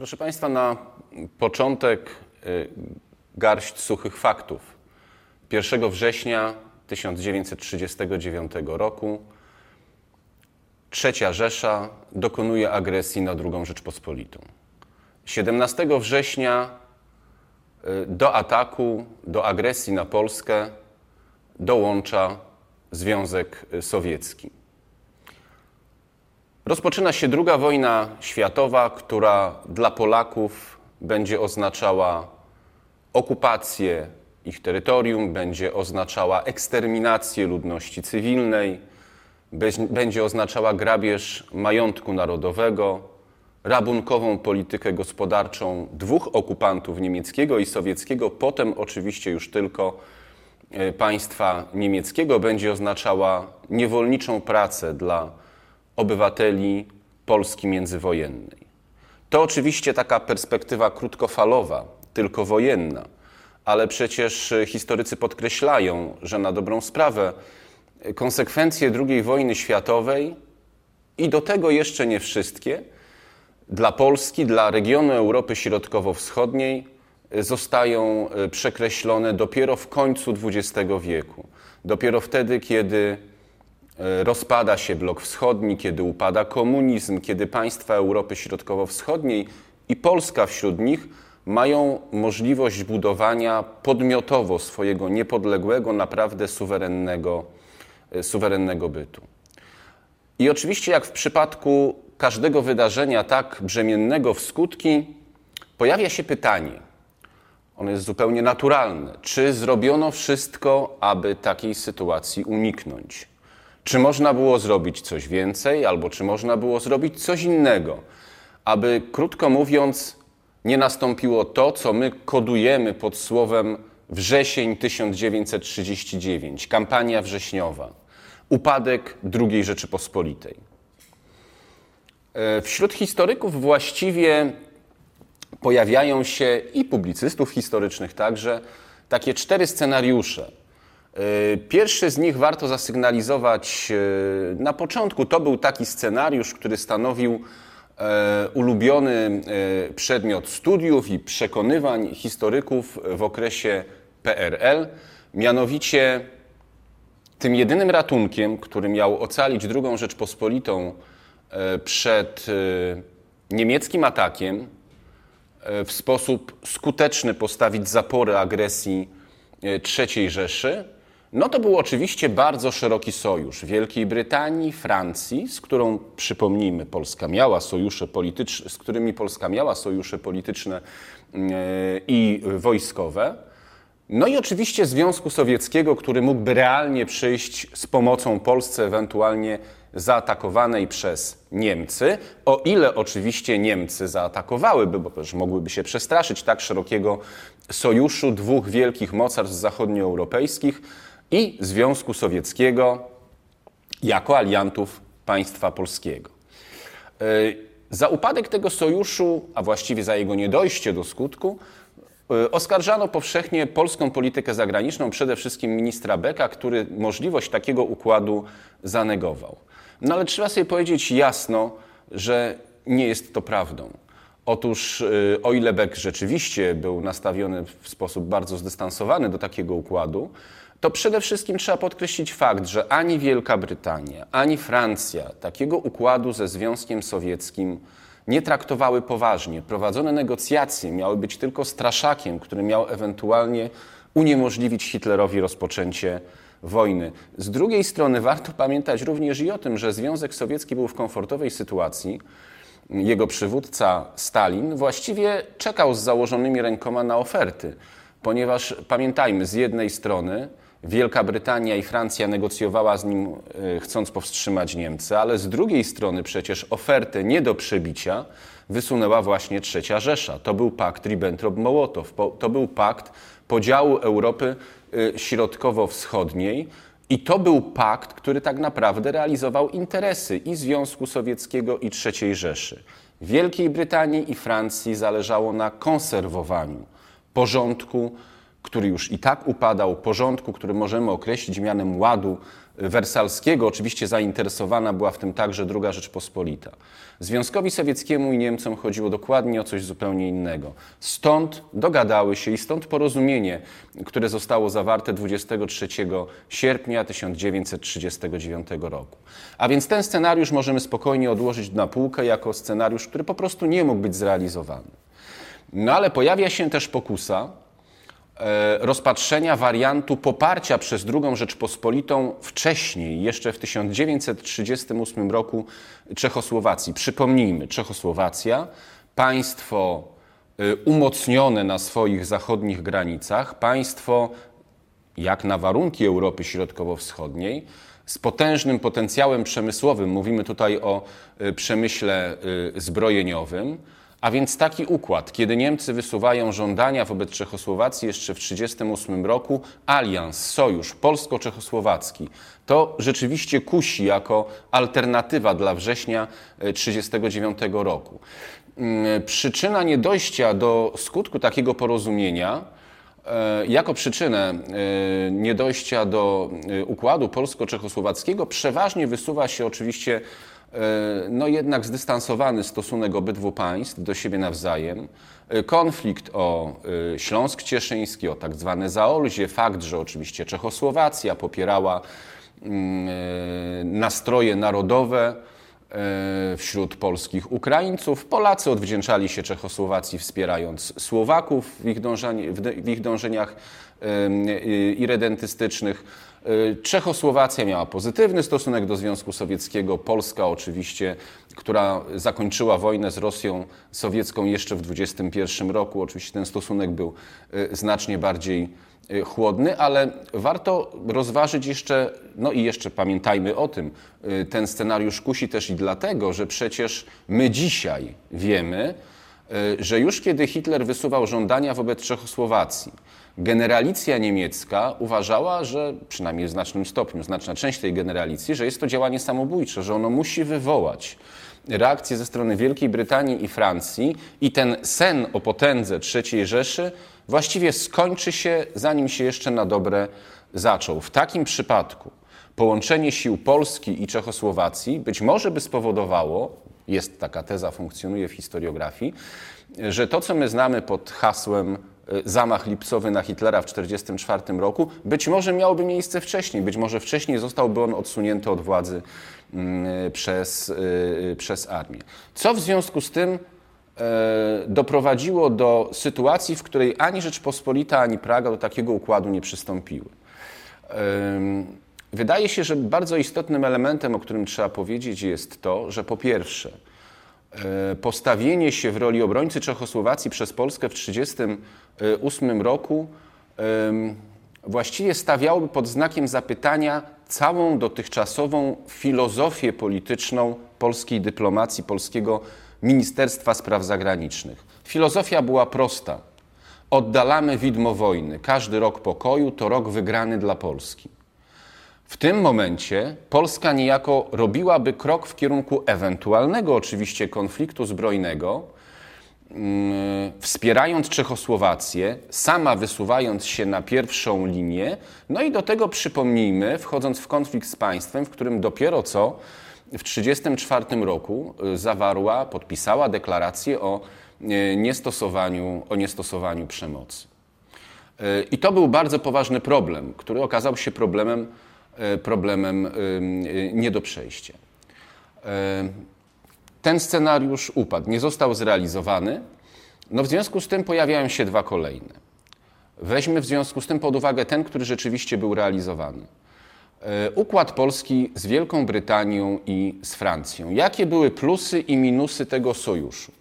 Proszę Państwa, na początek y, garść suchych faktów. 1 września 1939 roku Trzecia Rzesza dokonuje agresji na II Rzeczpospolitą. 17 września y, do ataku, do agresji na Polskę dołącza Związek Sowiecki. Rozpoczyna się druga wojna światowa, która dla Polaków będzie oznaczała okupację ich terytorium, będzie oznaczała eksterminację ludności cywilnej, będzie oznaczała grabież majątku narodowego, rabunkową politykę gospodarczą dwóch okupantów niemieckiego i sowieckiego, potem oczywiście już tylko e, państwa niemieckiego, będzie oznaczała niewolniczą pracę dla obywateli Polski międzywojennej. To oczywiście taka perspektywa krótkofalowa, tylko wojenna, ale przecież historycy podkreślają, że na dobrą sprawę konsekwencje II wojny światowej i do tego jeszcze nie wszystkie dla Polski, dla regionu Europy Środkowo-Wschodniej zostają przekreślone dopiero w końcu XX wieku. Dopiero wtedy, kiedy E, rozpada się blok wschodni, kiedy upada komunizm, kiedy państwa Europy Środkowo-Wschodniej i Polska wśród nich mają możliwość budowania podmiotowo swojego niepodległego, naprawdę suwerennego, e, suwerennego bytu. I oczywiście, jak w przypadku każdego wydarzenia tak brzemiennego w skutki, pojawia się pytanie, ono jest zupełnie naturalne, czy zrobiono wszystko, aby takiej sytuacji uniknąć? Czy można było zrobić coś więcej, albo czy można było zrobić coś innego, aby, krótko mówiąc, nie nastąpiło to, co my kodujemy pod słowem wrzesień 1939, kampania wrześniowa, upadek II Rzeczypospolitej. E, wśród historyków właściwie pojawiają się i publicystów historycznych także takie cztery scenariusze pierwszy z nich warto zasygnalizować e, na początku. To był taki scenariusz, który stanowił e, ulubiony przedmiot studiów i przekonywań historyków w okresie PRL. Mianowicie tym jedynym ratunkiem, który miał ocalić II Rzeczpospolitą przed niemieckim atakiem, w sposób skuteczny postawić zapory agresji III Rzeszy, no to był oczywiście bardzo szeroki sojusz Wielkiej Brytanii, Francji, z którą przypomnijmy, Polska miała sojusze polityczne, z którymi Polska miała sojusze polityczne e, i wojskowe. No i oczywiście Związku Sowieckiego, który mógłby realnie przyjść z pomocą Polsce, ewentualnie zaatakowanej przez Niemcy, o ile oczywiście Niemcy zaatakowałyby, bo też mogłyby się przestraszyć tak szerokiego sojuszu dwóch wielkich mocarstw zachodnioeuropejskich i Związku Sowieckiego jako aliantów państwa polskiego. E, za upadek tego sojuszu, a właściwie za jego niedojście do skutku, e, oskarżano powszechnie polską politykę zagraniczną, przede wszystkim ministra Beka, który możliwość takiego układu zanegował. No ale trzeba sobie powiedzieć jasno, że nie jest to prawdą. Otóż, e, o ile Beck rzeczywiście był nastawiony w sposób bardzo zdystansowany do takiego układu, to przede wszystkim trzeba podkreślić fakt, że ani Wielka Brytania, ani Francja takiego układu ze Związkiem Sowieckim nie traktowały poważnie. Prowadzone negocjacje miały być tylko straszakiem, który miał ewentualnie uniemożliwić Hitlerowi rozpoczęcie wojny. Z drugiej strony warto pamiętać również i o tym, że Związek Sowiecki był w komfortowej sytuacji. Jego przywódca Stalin właściwie czekał z założonymi rękoma na oferty, ponieważ pamiętajmy, z jednej strony Wielka Brytania i Francja negocjowała z nim, e, chcąc powstrzymać Niemcy, ale z drugiej strony przecież ofertę nie do przebicia wysunęła właśnie Trzecia Rzesza. To był pakt Ribbentrop-Mołotow, to był pakt podziału Europy e, Środkowo-Wschodniej i to był pakt, który tak naprawdę realizował interesy i Związku Sowieckiego i III Rzeszy. Wielkiej Brytanii i Francji zależało na konserwowaniu porządku który już i tak upadał, porządku, który możemy określić mianem ładu wersalskiego. Oczywiście zainteresowana była w tym także II Rzeczpospolita. Związkowi Sowieckiemu i Niemcom chodziło dokładnie o coś zupełnie innego. Stąd dogadały się i stąd porozumienie, które zostało zawarte 23 sierpnia 1939 roku. A więc ten scenariusz możemy spokojnie odłożyć na półkę jako scenariusz, który po prostu nie mógł być zrealizowany. No ale pojawia się też pokusa, rozpatrzenia wariantu poparcia przez II Rzeczpospolitą wcześniej, jeszcze w 1938 roku Czechosłowacji. Przypomnijmy, Czechosłowacja, państwo e, umocnione na swoich zachodnich granicach, państwo jak na warunki Europy Środkowo-Wschodniej, z potężnym potencjałem przemysłowym, mówimy tutaj o e, przemyśle zbrojeniowym, a więc taki układ, kiedy Niemcy wysuwają żądania wobec Czechosłowacji jeszcze w 1938 roku, alians, sojusz polsko-czechosłowacki, to rzeczywiście kusi jako alternatywa dla września 1939 roku. Mm, przyczyna niedojścia do skutku takiego porozumienia, e, jako przyczynę e, niedojścia do e, układu polsko-czechosłowackiego przeważnie wysuwa się oczywiście E, no jednak zdystansowany stosunek obydwu państw do siebie nawzajem, e, konflikt o e, Śląsk Cieszyński, o tak zwane Zaolzie, fakt, że oczywiście Czechosłowacja popierała mm, nastroje narodowe wśród polskich Ukraińców. Polacy odwdzięczali się Czechosłowacji wspierając Słowaków w ich, w ich dążeniach irredentystycznych. Y, Czechosłowacja miała pozytywny stosunek do Związku Sowieckiego, Polska oczywiście, która zakończyła wojnę z Rosją sowiecką jeszcze w 1921 roku. Oczywiście ten stosunek był y, znacznie bardziej y, chłodny, ale warto rozważyć jeszcze, no i jeszcze pamiętajmy o tym, ten scenariusz kusi też i dlatego, że przecież my dzisiaj wiemy, że już kiedy Hitler wysuwał żądania wobec Czechosłowacji, generalicja niemiecka uważała, że przynajmniej w znacznym stopniu, znaczna część tej generalicji, że jest to działanie samobójcze, że ono musi wywołać reakcję ze strony Wielkiej Brytanii i Francji i ten sen o potędze III Rzeszy właściwie skończy się, zanim się jeszcze na dobre zaczął. W takim przypadku połączenie sił Polski i Czechosłowacji być może by spowodowało, jest taka teza, funkcjonuje w historiografii, że to, co my znamy pod hasłem zamach lipcowy na Hitlera w 1944 roku, być może miałoby miejsce wcześniej, być może wcześniej zostałby on odsunięty od władzy mm, przez, y, przez armię. Co w związku z tym e, doprowadziło do sytuacji, w której ani Rzeczpospolita, ani Praga do takiego układu nie przystąpiły. Wydaje się, że bardzo istotnym elementem, o którym trzeba powiedzieć, jest to, że po pierwsze, postawienie się w roli obrońcy Czechosłowacji przez Polskę w 1938 roku właściwie stawiałoby pod znakiem zapytania całą dotychczasową filozofię polityczną polskiej dyplomacji, polskiego Ministerstwa Spraw Zagranicznych. Filozofia była prosta. Oddalamy widmo wojny. Każdy rok pokoju to rok wygrany dla Polski. W tym momencie Polska niejako robiłaby krok w kierunku ewentualnego oczywiście konfliktu zbrojnego, mm, wspierając Czechosłowację, sama wysuwając się na pierwszą linię. No i do tego przypomnijmy, wchodząc w konflikt z państwem, w którym dopiero co w 1934 roku y, zawarła, podpisała deklarację o y, niestosowaniu, o niestosowaniu przemocy. Y, I to był bardzo poważny problem, który okazał się problemem problemem e, nie do przejścia. E, ten scenariusz upadł, nie został zrealizowany. No w związku z tym pojawiają się dwa kolejne. Weźmy w związku z tym pod uwagę ten, który rzeczywiście był realizowany. Układ polski z Wielką Brytanią i z Francją. Jakie były plusy i minusy tego sojuszu?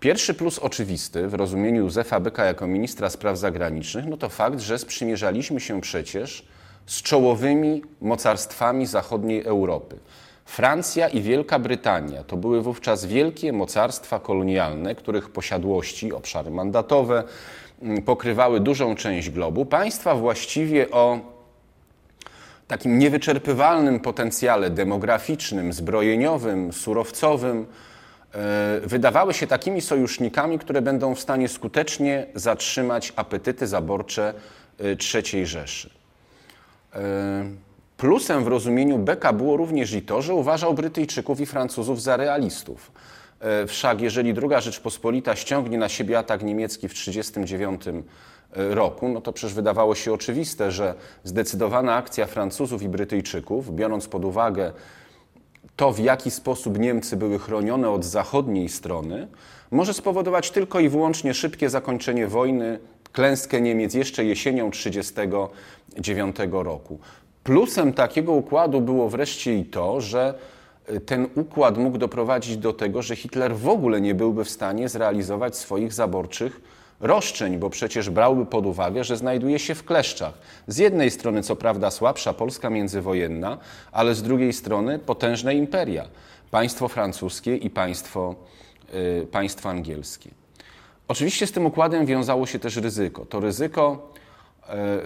Pierwszy plus oczywisty w rozumieniu Józefa Byka jako ministra spraw zagranicznych, no to fakt, że sprzymierzaliśmy się przecież z czołowymi mocarstwami zachodniej Europy. Francja i Wielka Brytania to były wówczas wielkie mocarstwa kolonialne, których posiadłości, obszary mandatowe mm, pokrywały dużą część globu. Państwa właściwie o takim niewyczerpywalnym potencjale demograficznym, zbrojeniowym, surowcowym, wydawały się takimi sojusznikami, które będą w stanie skutecznie zatrzymać apetyty zaborcze III Rzeszy. Plusem w rozumieniu Beka było również i to, że uważał Brytyjczyków i Francuzów za realistów. E, wszak jeżeli II Rzeczpospolita ściągnie na siebie atak niemiecki w 1939 e, roku, no to przecież wydawało się oczywiste, że zdecydowana akcja Francuzów i Brytyjczyków, biorąc pod uwagę to, w jaki sposób Niemcy były chronione od zachodniej strony, może spowodować tylko i wyłącznie szybkie zakończenie wojny, klęskę Niemiec jeszcze jesienią 1939 roku. Plusem takiego układu było wreszcie i to, że y, ten układ mógł doprowadzić do tego, że Hitler w ogóle nie byłby w stanie zrealizować swoich zaborczych roszczeń, bo przecież brałby pod uwagę, że znajduje się w kleszczach. Z jednej strony, co prawda, słabsza Polska międzywojenna, ale z drugiej strony potężne imperia państwo francuskie i państwo, yy, państwo angielskie. Oczywiście z tym układem wiązało się też ryzyko. To ryzyko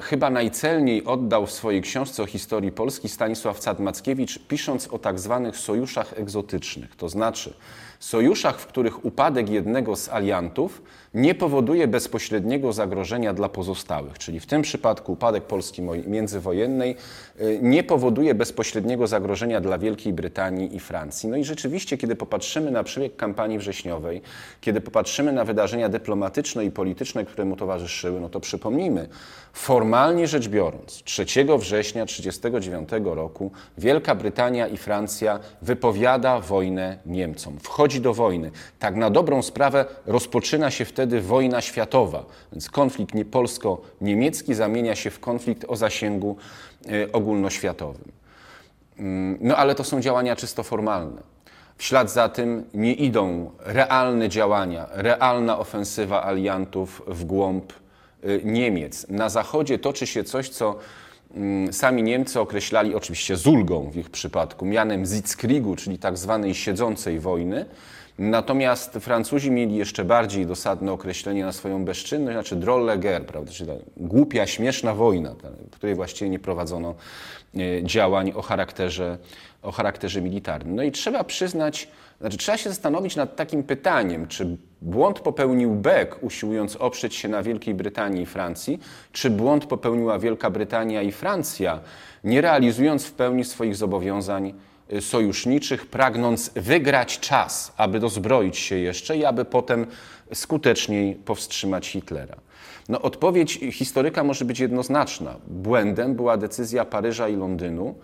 chyba najcelniej oddał w swojej książce o historii Polski Stanisław Cadmackiewicz, pisząc o tak zwanych sojuszach egzotycznych, to znaczy sojuszach, w których upadek jednego z aliantów nie powoduje bezpośredniego zagrożenia dla pozostałych, czyli w tym przypadku upadek Polski międzywojennej y, nie powoduje bezpośredniego zagrożenia dla Wielkiej Brytanii i Francji. No i rzeczywiście, kiedy popatrzymy na przebieg kampanii wrześniowej, kiedy popatrzymy na wydarzenia dyplomatyczne i polityczne, które mu towarzyszyły, no to przypomnijmy, formalnie rzecz biorąc, 3 września 1939 roku Wielka Brytania i Francja wypowiada wojnę Niemcom, wchodzi do wojny. Tak na dobrą sprawę rozpoczyna się wtedy wojna światowa, więc konflikt polsko-niemiecki zamienia się w konflikt o zasięgu e, ogólnoświatowym. Mm, no ale to są działania czysto formalne. W ślad za tym nie idą realne działania, realna ofensywa aliantów w głąb e, Niemiec. Na zachodzie toczy się coś, co sami Niemcy określali oczywiście z ulgą w ich przypadku, mianem Sitzkriegu, czyli tak zwanej siedzącej wojny, Natomiast Francuzi mieli jeszcze bardziej dosadne określenie na swoją bezczynność, znaczy drolle guerre, prawda, czyli głupia, śmieszna wojna, w której właściwie nie prowadzono e, działań o charakterze, o charakterze militarnym. No i trzeba przyznać, znaczy trzeba się zastanowić nad takim pytaniem, czy błąd popełnił Beck, usiłując oprzeć się na Wielkiej Brytanii i Francji, czy błąd popełniła Wielka Brytania i Francja, nie realizując w pełni swoich zobowiązań sojuszniczych, pragnąc wygrać czas, aby dozbroić się jeszcze i aby potem skuteczniej powstrzymać Hitlera. No, odpowiedź historyka może być jednoznaczna. Błędem była decyzja Paryża i Londynu,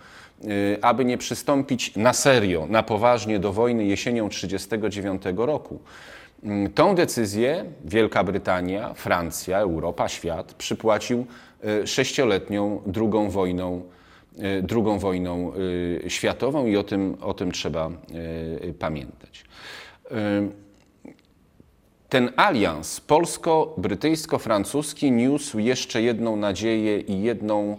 y, aby nie przystąpić na serio, na poważnie do wojny jesienią 1939 roku. Mm, tą decyzję Wielka Brytania, Francja, Europa, świat przypłacił y, sześcioletnią drugą wojną E, drugą wojną e, światową i o tym, o tym trzeba e, pamiętać. Ten alians polsko-brytyjsko-francuski niósł jeszcze jedną nadzieję i jedną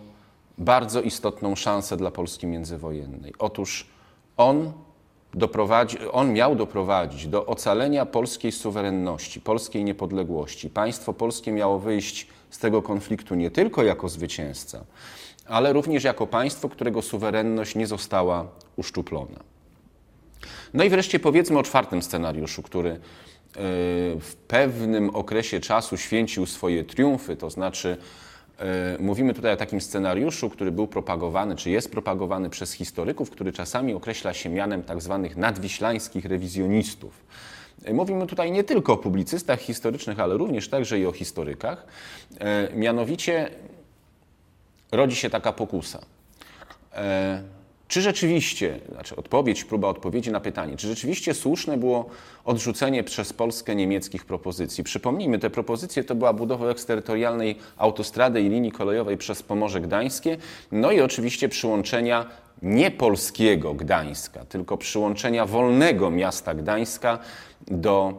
bardzo istotną szansę dla Polski międzywojennej. Otóż on, doprowadzi, on miał doprowadzić do ocalenia polskiej suwerenności, polskiej niepodległości. Państwo polskie miało wyjść z tego konfliktu nie tylko jako zwycięzca, ale również jako państwo, którego suwerenność nie została uszczuplona. No i wreszcie powiedzmy o czwartym scenariuszu, który e, w pewnym okresie czasu święcił swoje triumfy, to znaczy e, mówimy tutaj o takim scenariuszu, który był propagowany, czy jest propagowany przez historyków, który czasami określa się mianem tak zwanych nadwiślańskich rewizjonistów. E, mówimy tutaj nie tylko o publicystach historycznych, ale również także i o historykach. Mianowicie rodzi się taka pokusa. Czy rzeczywiście, znaczy odpowiedź, próba odpowiedzi na pytanie, czy rzeczywiście słuszne było odrzucenie przez Polskę niemieckich propozycji? Przypomnijmy, te propozycje to była budowa eksterytorialnej autostrady i linii kolejowej przez Pomorze Gdańskie, no i oczywiście przyłączenia nie polskiego Gdańska, tylko przyłączenia wolnego miasta Gdańska do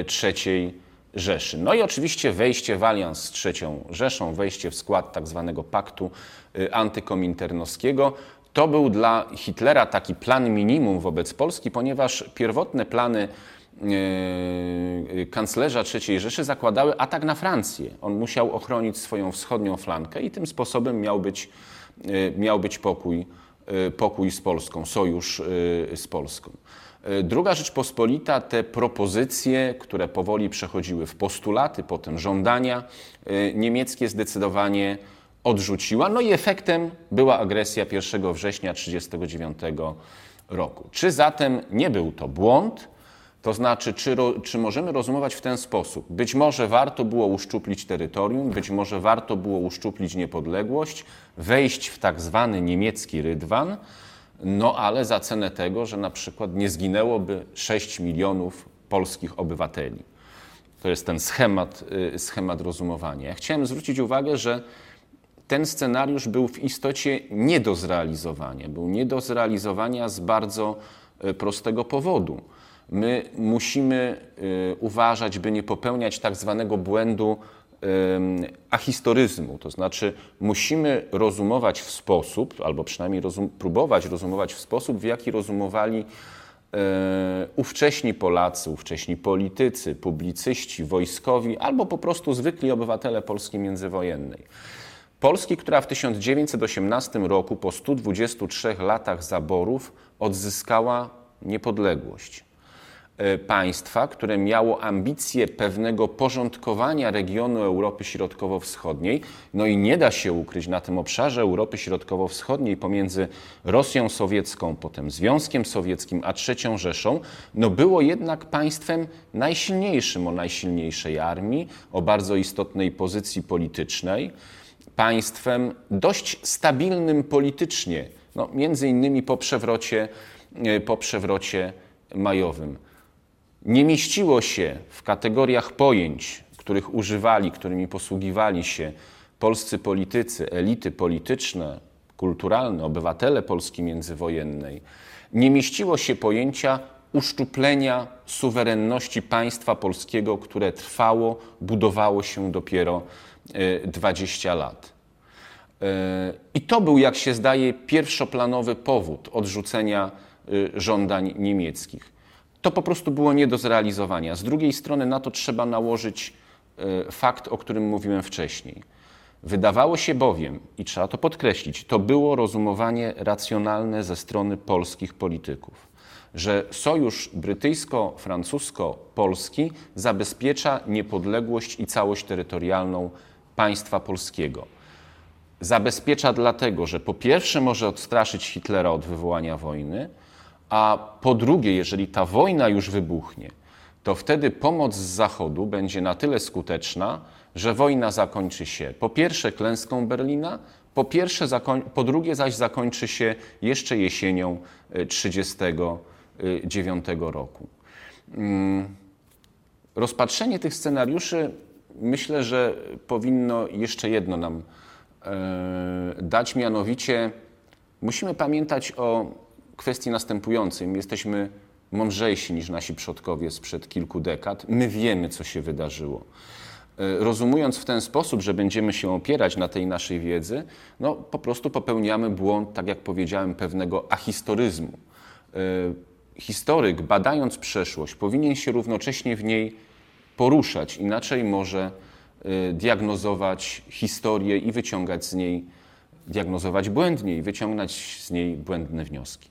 y, trzeciej Rzeszy. No i oczywiście wejście w alians z trzecią Rzeszą, wejście w skład tak zwanego paktu y, antykominternowskiego. To był dla Hitlera taki plan minimum wobec Polski, ponieważ pierwotne plany y, kanclerza III Rzeszy zakładały atak na Francję. On musiał ochronić swoją wschodnią flankę i tym sposobem miał być, y, miał być pokój, pokój z Polską, sojusz z Polską. E, Druga Rzeczpospolita te propozycje, które powoli przechodziły w postulaty, potem żądania e, niemieckie zdecydowanie odrzuciła. No i efektem była agresja 1 września 1939 roku. Czy zatem nie był to błąd? To znaczy, czy, czy możemy rozumować w ten sposób? Być może warto było uszczuplić terytorium, być może warto było uszczuplić niepodległość, wejść w tak zwany niemiecki rydwan, no ale za cenę tego, że na przykład nie zginęłoby 6 milionów polskich obywateli. To jest ten schemat, y, schemat rozumowania. Ja chciałem zwrócić uwagę, że ten scenariusz był w istocie nie do zrealizowania. Był nie do zrealizowania z bardzo y, prostego powodu. My musimy y, uważać, by nie popełniać tak zwanego błędu ahistoryzmu, to znaczy musimy rozumować w sposób, albo przynajmniej rozum, próbować rozumować w sposób, w jaki rozumowali e, ówcześni Polacy, ówcześni politycy, publicyści, wojskowi, albo po prostu zwykli obywatele Polski międzywojennej. Polski, która w 1918 roku po 123 latach zaborów odzyskała niepodległość. E, państwa, które miało ambicje pewnego porządkowania regionu Europy Środkowo-Wschodniej. No i nie da się ukryć na tym obszarze Europy Środkowo-Wschodniej pomiędzy Rosją Sowiecką, potem Związkiem Sowieckim, a III Rzeszą, no było jednak państwem najsilniejszym o najsilniejszej armii, o bardzo istotnej pozycji politycznej, państwem dość stabilnym politycznie, no między innymi po przewrocie, e, po przewrocie majowym. Nie mieściło się w kategoriach pojęć, których używali, którymi posługiwali się polscy politycy, elity polityczne, kulturalne, obywatele Polski międzywojennej, nie mieściło się pojęcia uszczuplenia suwerenności państwa polskiego, które trwało, budowało się dopiero 20 e, lat. E, I to był, jak się zdaje, pierwszoplanowy powód odrzucenia e, żądań niemieckich. To po prostu było nie do zrealizowania. Z drugiej strony na to trzeba nałożyć fakt, o którym mówiłem wcześniej. Wydawało się bowiem, i trzeba to podkreślić, to było rozumowanie racjonalne ze strony polskich polityków, że sojusz brytyjsko-francusko-polski zabezpiecza niepodległość i całość terytorialną państwa polskiego. Zabezpiecza dlatego, że po pierwsze może odstraszyć Hitlera od wywołania wojny, a po drugie, jeżeli ta wojna już wybuchnie, to wtedy pomoc z Zachodu będzie na tyle skuteczna, że wojna zakończy się po pierwsze klęską Berlina, po, pierwsze, po drugie zaś zakończy się jeszcze jesienią 1939 e, roku. Mm, rozpatrzenie tych scenariuszy myślę, że powinno jeszcze jedno nam e, dać, mianowicie musimy pamiętać o kwestii następującej. My jesteśmy mądrzejsi niż nasi przodkowie sprzed kilku dekad. My wiemy, co się wydarzyło. E, rozumując w ten sposób, że będziemy się opierać na tej naszej wiedzy, no po prostu popełniamy błąd, tak jak powiedziałem, pewnego ahistoryzmu. E, historyk, badając przeszłość, powinien się równocześnie w niej poruszać, inaczej może e, diagnozować historię i wyciągać z niej, diagnozować błędnie i wyciągać z niej błędne wnioski.